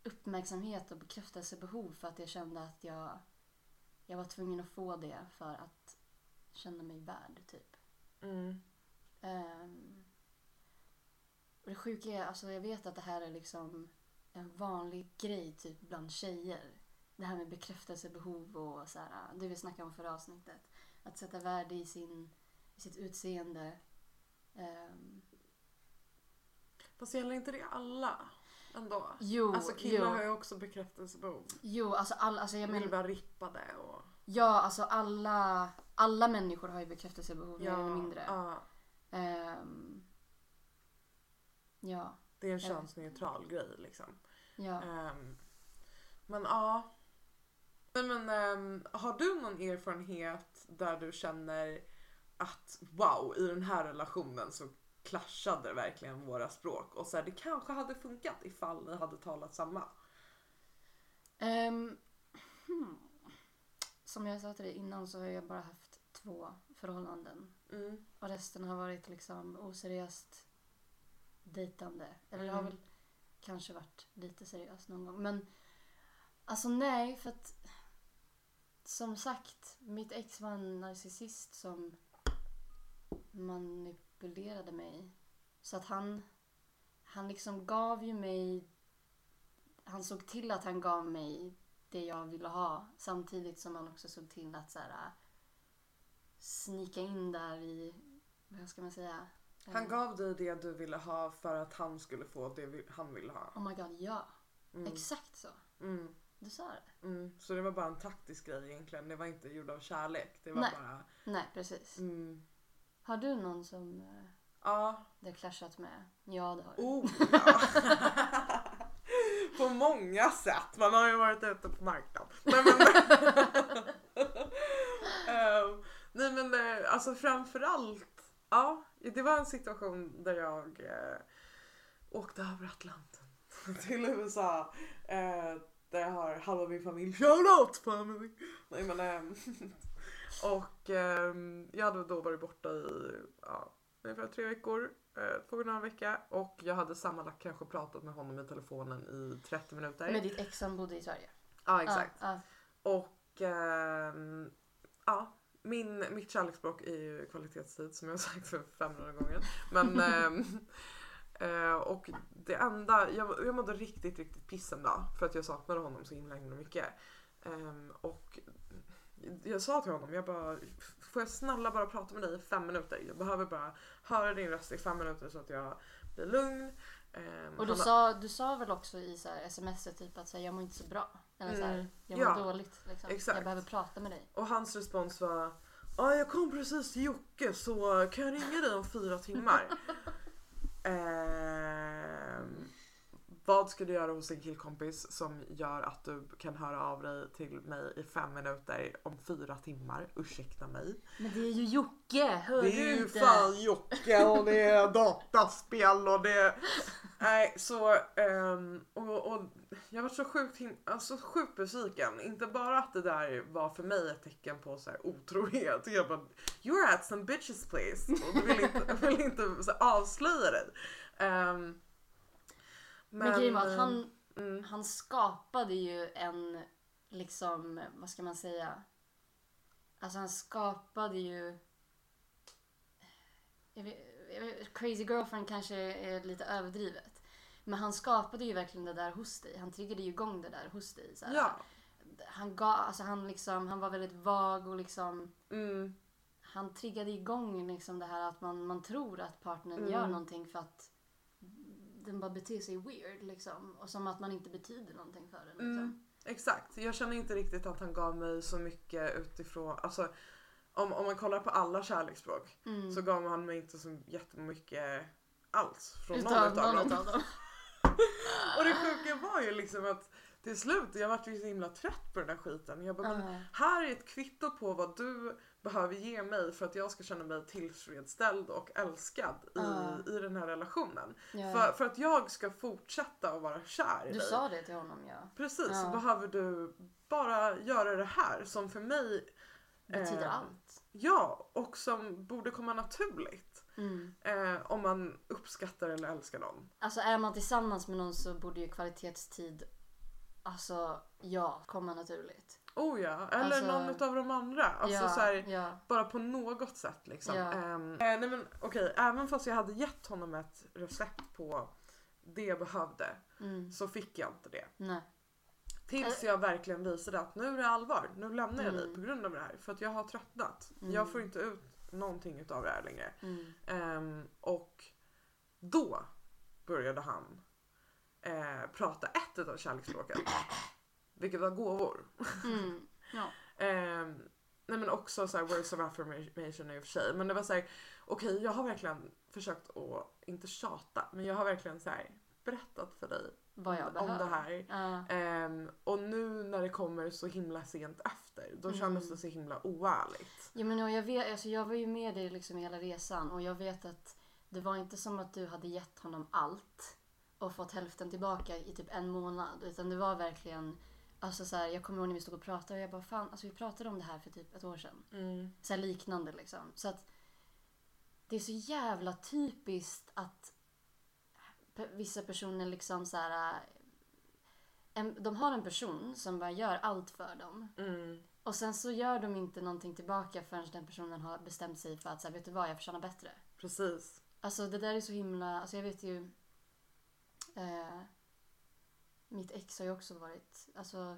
uppmärksamhet och bekräftelsebehov för att jag kände att jag, jag var tvungen att få det för att känna mig värd typ. Mm. Ehm, Och det sjuka är, alltså jag vet att det här är liksom en vanlig grej typ bland tjejer. Det här med bekräftelsebehov och så här, det vi snackade om förra avsnittet. Att sätta värde i, sin, i sitt utseende. Ehm, Fast gäller inte det alla? Ändå? jo, Alltså killar jo, har ju också bekräftelsebehov. jo, alltså, all, alltså jag Vill menar, vara rippade och... ja, alltså alla, alla människor har ju bekräftelsebehov mer eller mindre. ja. Ehm, ja, Det är en könsneutral grej liksom. ja. Ehm, men ja. Nej, men, ehm, har du någon erfarenhet där du känner att wow, i den här relationen så clashade verkligen våra språk och så här, det kanske hade funkat ifall ni hade talat samma. Ehm, hmm. Som jag sa till dig innan så har jag bara haft två förhållanden. Mm. Och resten har varit liksom oseriöst dejtande. Eller det har Mm. väl kanske varit lite seriöst någon gång. Men alltså nej, för att som sagt, mitt ex var en narcissist som manipulerade mig. Så att han, han liksom gav ju mig, han såg till att han gav mig det jag ville ha. Samtidigt som han också såg till att så här, snika in där i, vad ska man säga? Han gav dig det du ville ha för att han skulle få det han ville ha. Oh my god, ja. Mm. Exakt så. Mm. Du sa det. Mm. Så det var bara en taktisk grej egentligen. Det var inte gjort av kärlek. Det var Nej. bara... Nej, precis. Mm. Har du någon som eh, Ja, det har clashat med? Ja, det har du. Oh, ja. [laughs] på många sätt. Man har ju varit ute på marknaden. Nej men, [laughs] [laughs] Ehm, nej, men eh, alltså framförallt. Ja, det var en situation där jag eh, åkte över Atlanten [laughs] till USA. Eh, där jag har halva min familj. Shoutout family! Nej men ehm, [laughs] och ehm, jag hade då varit borta i ja, ungefär tre veckor, eh, två gånger en vecka och jag hade sammanlagt kanske pratat med honom i telefonen i 30 minuter. Med ditt ex som bodde i Sverige? Ja exakt. Ja, Och ehm, ja, min, mitt kärleksspråk är ju kvalitetstid som jag har sagt för 500 gånger. Men [laughs] ehm, eh, och det enda, jag, jag mådde riktigt riktigt piss en dag för att jag saknade honom så himla himla mycket. Ehm, och jag sa till honom, jag bara, får jag snälla bara prata med dig i fem minuter? Jag behöver bara höra din röst i fem minuter så att jag blir lugn. Ehm, Och du sa, du sa väl också i så här sms typ att så här, jag mår inte så bra? Så här, Mm, jag mår ja, dåligt. Liksom. exakt. Jag behöver prata med dig. Och hans respons var Ja, jag kom precis till Jocke så kan jag ringa dig om fyra timmar? [laughs] Ehm, vad ska du göra hos en killkompis som gör att du kan höra av dig till mig i fem minuter om fyra timmar? Ursäkta mig. Men det är ju Jocke, hör Det är ju fan Jocke och det är dataspel och det... Nej, så... ehm, och, och jag var så sjukt, alltså, sjukt besviken. Inte bara att det där var för mig ett tecken på så här, otrohet. Jag bara, you're at some bitches place. Och du vill inte, [laughs] vill inte så avslöja dig. Ehm, Men grejen var att han, mm, han skapade ju en, liksom, vad ska man säga? Alltså han skapade ju... Crazy girlfriend kanske är lite överdrivet. Men han skapade ju verkligen det där hos dig. Han triggade ju igång det där hos dig. Så ja. Han, gav, alltså han, liksom, han var väldigt vag och liksom... Mm, Han triggade igång liksom det här att man, man tror att partnern Mm. gör någonting för att den bara beter sig weird liksom. Och som att man inte betyder någonting för den. Liksom. Mm, exakt. Jag känner inte riktigt att han gav mig så mycket utifrån, alltså om, om man kollar på alla kärleksspråk Mm. så gav han mig inte så jättemycket alls från någon Utav utav någon dem. [laughs] Och det sjuka var ju liksom att till slut, jag vart ju så himla trött på den där skiten. Jag bara, men Ja. här är ett kvitto på vad du behöver ge mig för att jag ska känna mig tillfredsställd och älskad i, i den här relationen. Ja. För, för att jag ska fortsätta att vara kär i Du dig. sa det till honom ja. Precis, så behöver du bara göra det här som för mig, Betyder Eh. allt. ja, och som borde komma naturligt. Mm. Eh, om man uppskattar eller älskar någon. Alltså är man tillsammans med någon så borde ju kvalitetstid Alltså, ja, komma naturligt. Oh ja, eller Alltså- någon utav de andra. Alltså ja, så här, ja. bara på något sätt liksom. Ja. Ehm, eh, nej men okej, även fast jag hade gett honom ett recept på det jag behövde Mm. så fick jag inte det. Nej. Tills jag verkligen visade att nu är det allvar. Nu lämnar jag dig Mm. på grund av det här. För att jag har tröttnat. Mm. Jag får inte ut någonting utav det här längre. Mm. Ehm, och då började han eh, prata ett utav kärleksspråken. Vilket var gåvor. Mm. Ja. [laughs] Ehm, nej men också så här, words of affirmation i och för sig. Men det var så här, okej jag har verkligen försökt att, inte tjata, men jag har verkligen så här, berättat för dig Vad jag om behöver. det här. Ja. Ehm, och nu när det kommer så himla sent efter, då Mm. kändes det så himla oärligt. Ja, men jag, vet, alltså jag var ju med dig liksom hela resan och jag vet att det var inte som att du hade gett honom allt och fått hälften tillbaka i typ en månad. Utan det var verkligen, alltså så här, jag kommer ihåg när vi stod och pratade och jag bara fan, alltså vi pratade om det här för typ ett år sedan. Så här liknande liksom. Så att det är så jävla typiskt att vissa personer liksom så här. äh, En, de har en person som bara gör allt för dem. Mm. Och sen så gör de inte någonting tillbaka förrän den personen har bestämt sig för att så här, vet du vad, jag förtjänar bättre. Precis. Alltså det där är så himla, alltså jag vet ju eh, Mitt ex har ju också varit, alltså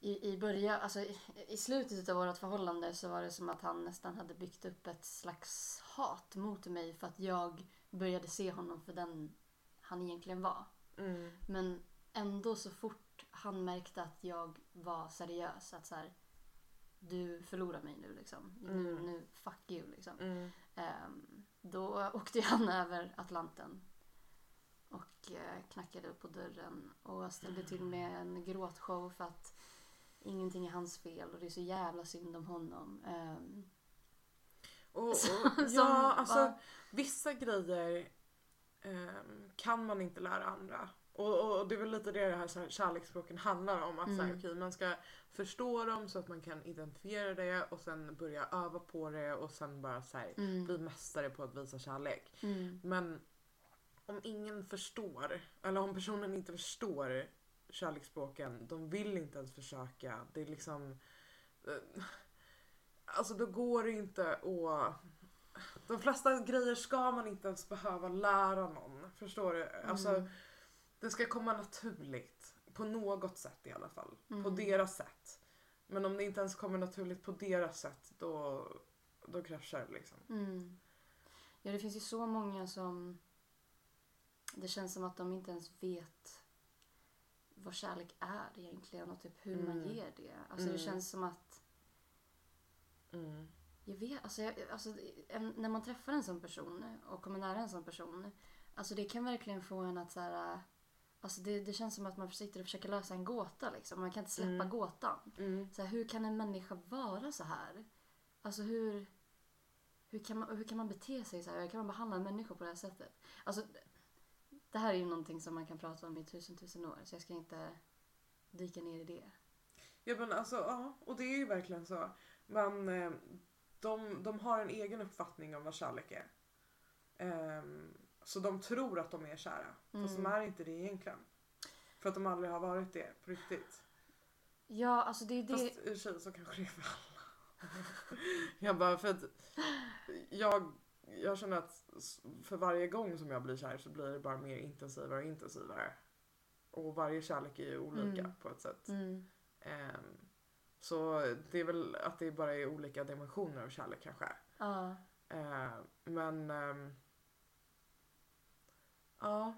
i, i början, alltså i, i slutet av vårt förhållande så var det som att han nästan hade byggt upp ett slags hat mot mig för att jag började se honom för den han egentligen var. Mm. Men ändå så fort han märkte att jag var seriös, att så här, du förlorar mig nu liksom. Nu, Mm. nu fuck you liksom. Mm. Ehm, då åkte han [laughs] över Atlanten och eh, knackade upp på dörren och ställde till med en gråtshow för att ingenting är hans fel och det är så jävla synd om honom. Ehm, Och, och, [laughs] Som- ja, alltså va? vissa grejer ehm, kan man inte lära andra. Och, och, och det är väl lite det det här så här kärleksspråken handlar om. Att så här, Mm. okej, man ska förstå dem så att man kan identifiera det och sen börja öva på det och sen bara så här, mm, bli mästare på att visa kärlek. mm, Men om ingen förstår, eller om personen inte förstår kärleksspråken, de vill inte ens försöka. Det är liksom... eh, Alltså då går det inte att... De flesta grejer ska man inte ens behöva lära någon. Förstår du? Alltså, mm, det ska komma naturligt. På något sätt i alla fall. På Mm. deras sätt. Men om det inte ens kommer naturligt på deras sätt, då, då kraschar det liksom. mm. Ja, det finns ju så många som... Det känns som att de inte ens vet vad kärlek är egentligen och typ hur man Mm. ger det. Alltså det Mm. känns som att Mm. Jag vet, alltså, jag, alltså när man träffar en sån person och kommer nära en sån person. Alltså det kan verkligen få en att så här, Alltså det, det känns som att man sitter och försöker lösa en gåta liksom. Man kan inte släppa Mm. gåtan. Mm. Så här, hur kan en människa vara så här? Alltså hur, hur, kan man, hur kan man bete sig så här? Hur kan man behandla en människa på det här sättet? Alltså, det här är ju någonting som man kan prata om i tusen tusen år. Så jag ska inte dyka ner i det. Ja men alltså ja, och det är ju verkligen så. Man, eh, de, de har en egen uppfattning om vad kärlek är. Ehm, så de tror att de är kära. Fast de Mm. är inte det egentligen. För att de aldrig har varit det på riktigt. Ja, alltså det är det. Fast i och för sig så kanske det är för alla. [laughs] jag bara för att jag, jag känner att för varje gång som jag blir kär så blir det bara mer intensivare och intensivare. Och varje kärlek är ju olika Mm. på ett sätt. Mm. Ehm, så det är väl att det bara är olika dimensioner av kärlek kanske. Ja. Ehm, men... ehm, ja.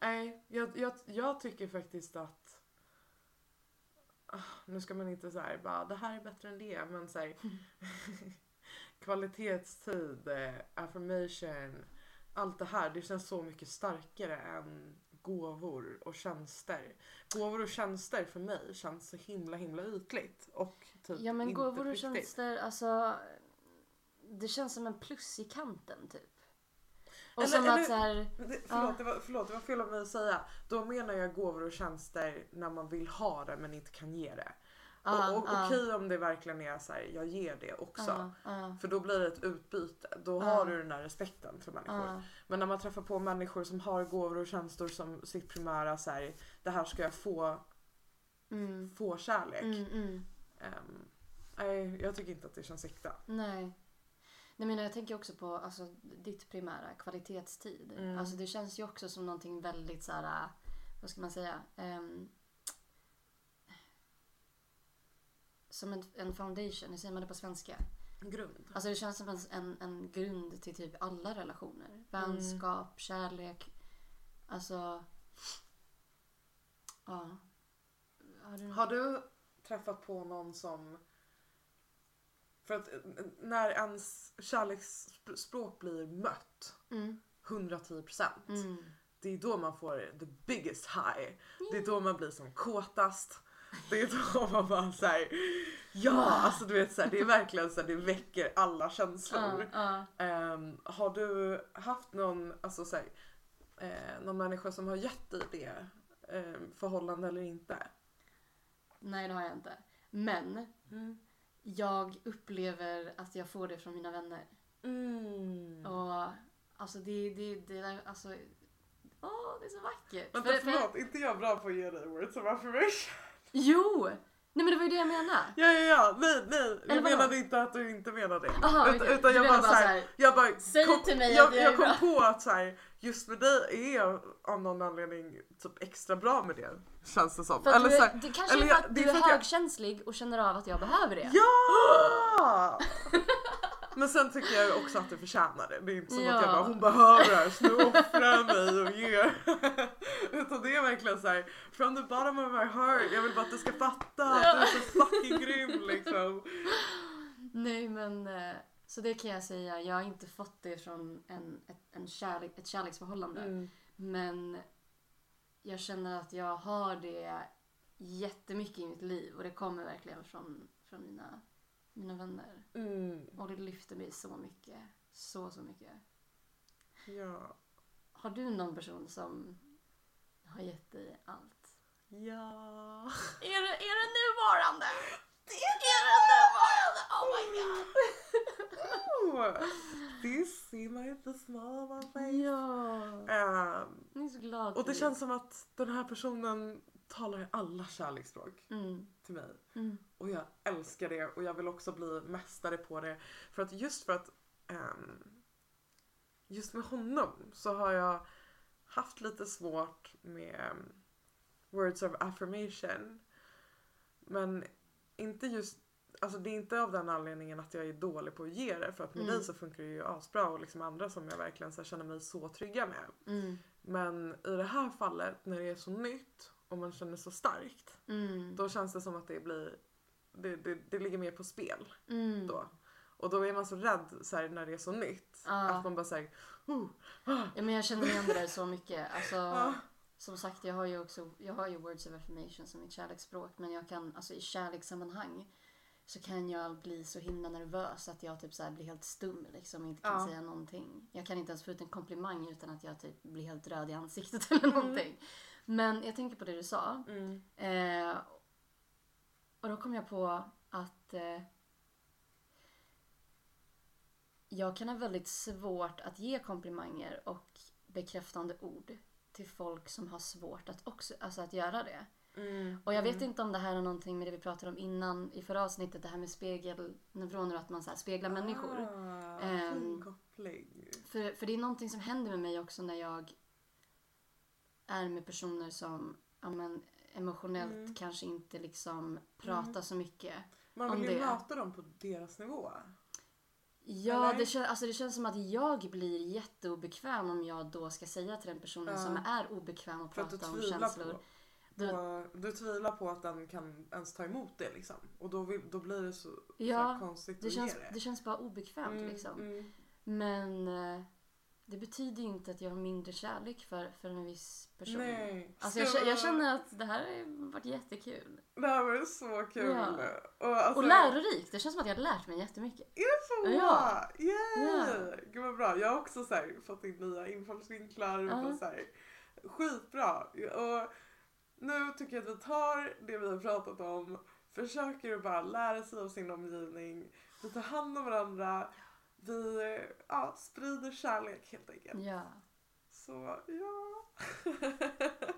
Nej, jag, jag, jag tycker faktiskt att... Ah, nu ska man inte säga bara det här är bättre än det men så här, [laughs] kvalitetstid, eh, affirmation, allt det här det känns så mycket starkare än gåvor och tjänster. Gåvor och tjänster för mig känns så himla himla ytligt och typ Ja men inte gåvor och riktigt. tjänster, alltså det känns som en plus i kanten typ. Och Eller- som eller- att så här, Det, Ja. förlåt, det var, förlåt, det var fel av mig att säga. Då menar jag gåvor och tjänster när man vill ha det men inte kan ge det. Och, och. Okej om det verkligen är så här, jag ger det också. För då blir det ett utbyte. Då har du den där respekten för människor. Men när man träffar på människor som har gåvor och tjänster som sitt primära så här, det här ska jag få, Mm. få kärlek. Mm, mm. Ehm, nej, jag tycker inte att det känns äkta. Nej. Nej men jag tänker också på alltså, ditt primära, kvalitetstid. Mm. Alltså det känns ju också som någonting väldigt så här, vad ska man säga? Ehm, som en, en foundation, hur säger man det på svenska? Grund. Alltså det känns som en, en, en grund till typ alla relationer. Vänskap, kärlek. Alltså... Ja. Har du... Har du träffat på någon som... För att när ens kärleksspråk blir mött, Mm. 110%, Mm. det är då man får the biggest high. Det är då man blir som kåtast. Det är då man bara såhär, ja alltså du vet såhär, det är verkligen så här, det väcker alla känslor. Ja, ja. Ehm, har du haft någon, alltså såhär, eh, någon människa som har gett dig det ehm, förhållande eller inte? Nej det har jag inte. Men jag upplever att jag får det från mina vänner. Mm. Och alltså det, det, det är alltså... Åh, det är så vackert. Vänta För- för- förlåt, inte jag bra på att ge dig words of affirmation? Jo! Nej men det var ju det jag menade. Ja ja ja, nej nej. Eller Jag vadå? menade inte att du inte menade det. Aha, utan, okej. utan Du jag menar bara, bara så här, jag bara säg kom, till mig jag, att jag jag är kom bra. på att så här, just med dig är jag av någon anledning typ extra bra med det. Känns det som. För att Eller du, så är, här, det kanske eller är för jag- att det du är är för att jag- högkänslig och känner av att jag behöver det. Ja! [gasps] [laughs] Men sen tycker jag också att du förtjänar det. Det är inte som att jag Ja. bara hon behöver det här så nu offrar jag mig och ger. [laughs] Utan det är verkligen så här from the bottom of my heart. Jag vill bara att du ska fatta att du är så fucking grym liksom. Nej men eh, så det kan jag säga. Jag har inte fått det från en, ett, en kärlek, ett kärleksförhållande. Mm. Men jag känner att jag har det jättemycket i mitt liv och det kommer verkligen från, från mina, mina vänner. Mm. Och det lyfter mig så mycket. Så, så mycket. Ja. Har du någon person som har gett dig allt? Ja. Är det, är det nuvarande? Do you see my the smile on my face? Ja. Ehm, Jag är så glad och det känns som att den här personen talar alla kärleksspråk Mm. till mig. Mm. Och jag älskar det och jag vill också bli mästare på det. För att just för att ehm, just med honom så har jag haft lite svårt med words of affirmation. Men inte just, alltså det är inte av den anledningen att jag är dålig på att ge det. För att med Mm. dig så funkar det ju asbra och liksom andra som jag verkligen så här känner mig så trygga med. Mm. Men i det här fallet när det är så nytt och man känner så starkt. Mm. Då känns det som att det blir det, det, det ligger mer på spel Mm. då. Och då är man så rädd så här, när det är så nytt. Ja. Att man bara säger oh, ah, Ja, men jag känner igen det där så mycket. Alltså, [laughs] Ja. Som sagt, jag har ju också jag har ju words of affirmation som mitt kärleksspråk. Men jag kan, alltså i kärlekssammanhang så kan jag bli så himla nervös att jag typ så blir helt stum liksom och inte kan Ja. säga någonting. Jag kan inte ens få ut en komplimang utan att jag typ blir helt röd i ansiktet [laughs] eller någonting. Men jag tänker på det du sa. mm, Eh, och då kom jag på att eh, jag kan ha väldigt svårt att ge komplimanger och bekräftande ord till folk som har svårt att också alltså att göra det. mm, Och jag vet inte om det här har någonting med det vi pratade om innan i förra avsnittet, det här med spegelneuroner och att man så speglar människor. Ah, Ehm, koppling. För, för det är någonting som händer med mig också när jag är med personer som ja, men, emotionellt Mm. kanske inte liksom pratar så mycket. Man om vill ju det. möta dem på deras nivå. Ja, det, kän, alltså det känns som att jag blir jätteobekväm om jag då ska säga till den personen Ja. som är obekväm att prata om känslor. på, Du- du tvivlar på att den kan ens ta emot det liksom. Och då, vill, då blir det så, så Ja, här konstigt Det känns, det. det känns bara obekvämt Mm, liksom. mm. Men eh, det betyder ju inte att jag har mindre kärlek för, för en viss person. Nej. Alltså jag, jag känner att det här har varit jättekul. Det här var så kul. Ja. Och, alltså, Och lärorikt. Det känns som att jag har lärt mig jättemycket. Är det så? Ja. Yay! Gud vad bra. Jag har också så här, fått in nya infallsvinklar. Ja. Och så här, skitbra. Och nu tycker jag att vi tar det vi har pratat om försöker att bara lära sig av sin omgivning. Vi tar hand om varandra. Vi ja, sprider kärlek helt enkelt. Ja. Så ja. [laughs]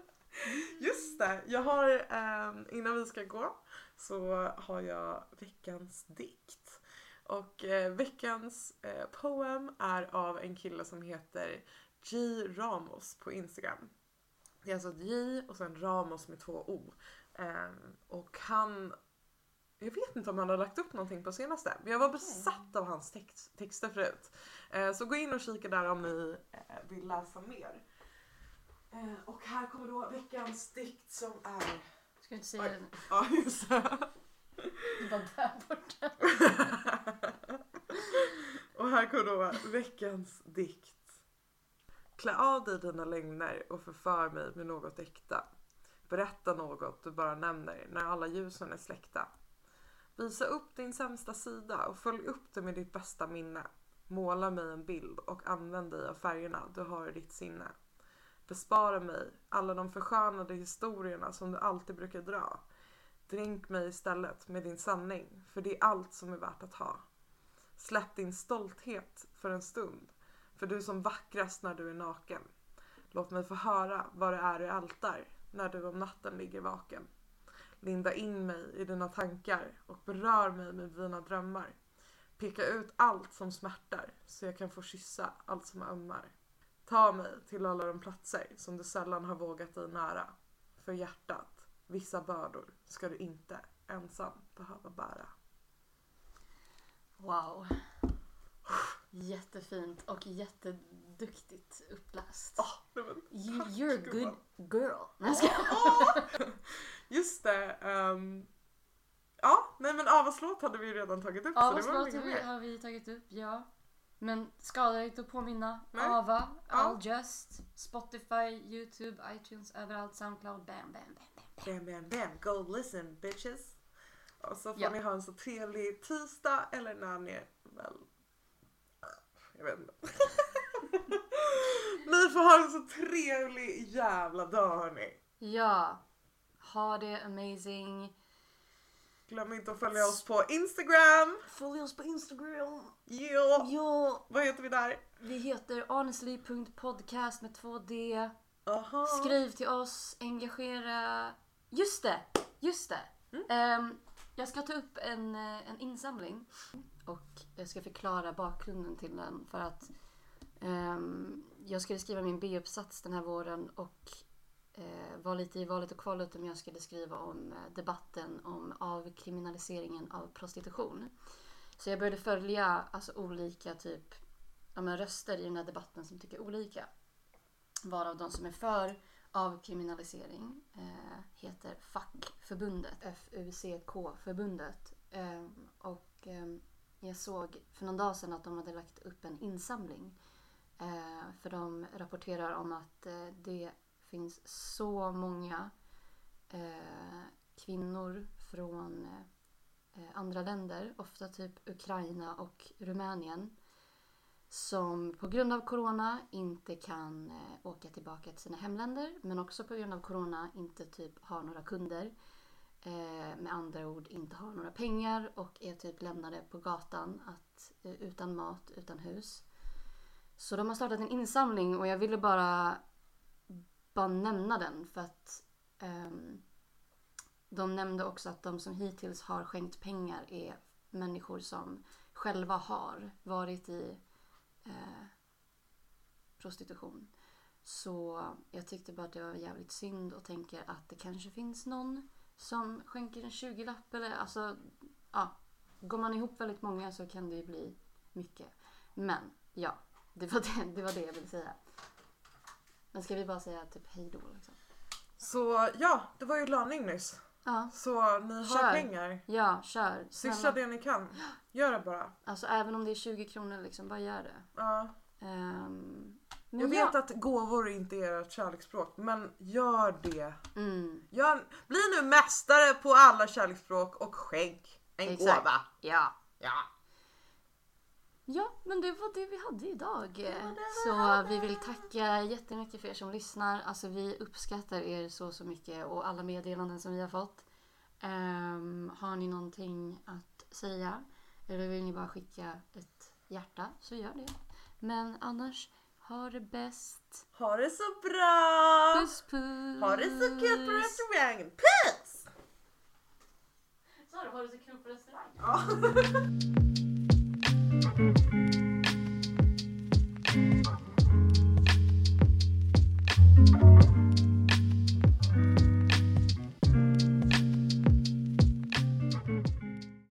Just det, jag har eh, innan vi ska gå så har jag veckans dikt. Och eh, veckans eh, poem är av en kille som heter J Ramos på Instagram. Det är alltså J och sen Ramos med två O. Ehm, och han jag vet inte om han har lagt upp någonting på senaste. Men jag var besatt av hans text, texter förut. Eh, så gå in och kika där om ni eh, vill läsa mer. Eh, och här kommer då veckans dikt som är... Ska vi inte säga Oj. den? Ja just det. [laughs] Det var där borta. [laughs] Och här kommer då veckans dikt. Klä av dig dina lögner och förför mig med något äkta. Berätta något du bara nämner när alla ljusen är släckta. Visa upp din sämsta sida och följ upp det med ditt bästa minne. Måla mig en bild och använd dig av färgerna du har i ditt sinne. Bespara mig alla de förskönade historierna som du alltid brukar dra. Dränk mig istället med din sanning, för det är allt som är värt att ha. Släpp din stolthet för en stund, för du är som vackrast när du är naken. Låt mig få höra vad det är du ältar när du om natten ligger vaken. Linda in mig i dina tankar och berör mig med dina drömmar. Peka ut allt som smärtar så jag kan få kyssa allt som ömmar. Ta mig till alla de platser som du sällan har vågat dig nära. För hjärtat, vissa bördor ska du inte ensam behöva bära. Wow. Jättefint och jätteduktigt uppläst. Åh, nej men, You, you're a good girl. Nej, jag. Åh! Just det. ehm, ja, nej men Avas hade vi ju redan tagit upp så Ava det var väl låt har vi, har vi tagit upp, ja. Men skadar inte att påminna. Nej. Ava, Ja. All Just, Spotify, Youtube, iTunes, överallt, Soundcloud, bam, bam, bam, bam. Bam, bam, bam. Go listen bitches. Och så får Ja. ni ha en så trevlig tisdag eller när ni väl... Jag vet inte. ni får ha en så trevlig jävla dag hörni. Ja. Ha det amazing. Glöm inte att följa oss på Instagram. Följ oss på Instagram. Ja. Ja, Vad heter vi där? vi heter honestly.podcast med två D. Aha. Skriv till oss, engagera. Just det, just det. Mm. Ehm, jag ska ta upp en, eh, en insamling och jag ska förklara bakgrunden till den för att um, jag skulle skriva min B-uppsats den här våren och uh, var lite i valet och kvalet om jag skulle skriva om eh, debatten om avkriminaliseringen av prostitution. Så jag började följa alltså, olika typ ja, men röster i den här debatten som tycker olika. Varav de som är för avkriminalisering eh, heter Fackförbundet, F-U-C-K-förbundet. Eh, och eh, jag såg för någon dag sedan att de hade lagt upp en insamling. Eh, för de rapporterar om att eh, det finns så många eh, kvinnor från eh, andra länder, ofta typ Ukraina och Rumänien som på grund av corona inte kan eh, åka tillbaka till sina hemländer men också på grund av corona inte typ har några kunder. Eh, med andra ord inte har några pengar och är typ lämnade på gatan att, eh, utan mat, utan hus. Så de har startat en insamling och jag ville bara, bara nämna den för att eh, de nämnde också att de som hittills har skänkt pengar är människor som själva har varit i eh, prostitution. Så jag tyckte bara att det var jävligt synd och tänker att det kanske finns någon som skänker en 20-lapp eller alltså, ja. Går man ihop väldigt många så kan det ju bli mycket. Men ja, det var det, det, var det jag ville säga. Men ska vi bara säga typ hej då liksom? Så ja, det var ju löning nyss. Ja, Så ni har Kör. pengar. ja, kör. Snälla. det ni kan. Gör det bara. Alltså även om det är 20 kronor liksom, bara gör det. Ja. Ehm, men Jag ja. vet att gåvor inte är ert kärleksspråk, men gör det. Mm, Gör, bli nu mästare på alla kärleksspråk och skänk en Exakt. gåva. ja. Ja. Ja, men det var det vi hade idag. Så vi vill tacka jättemycket för er som lyssnar. Alltså vi uppskattar er så, så mycket och alla meddelanden som vi har fått. Ehm, har ni någonting att säga eller vill ni bara skicka ett hjärta så gör det. Men annars, ha det bäst. Ha det så bra! Puss puss! Ha det så kul på restaurangen. Puss! Sa du ha det så kul på restaurangen? Ja. [laughs]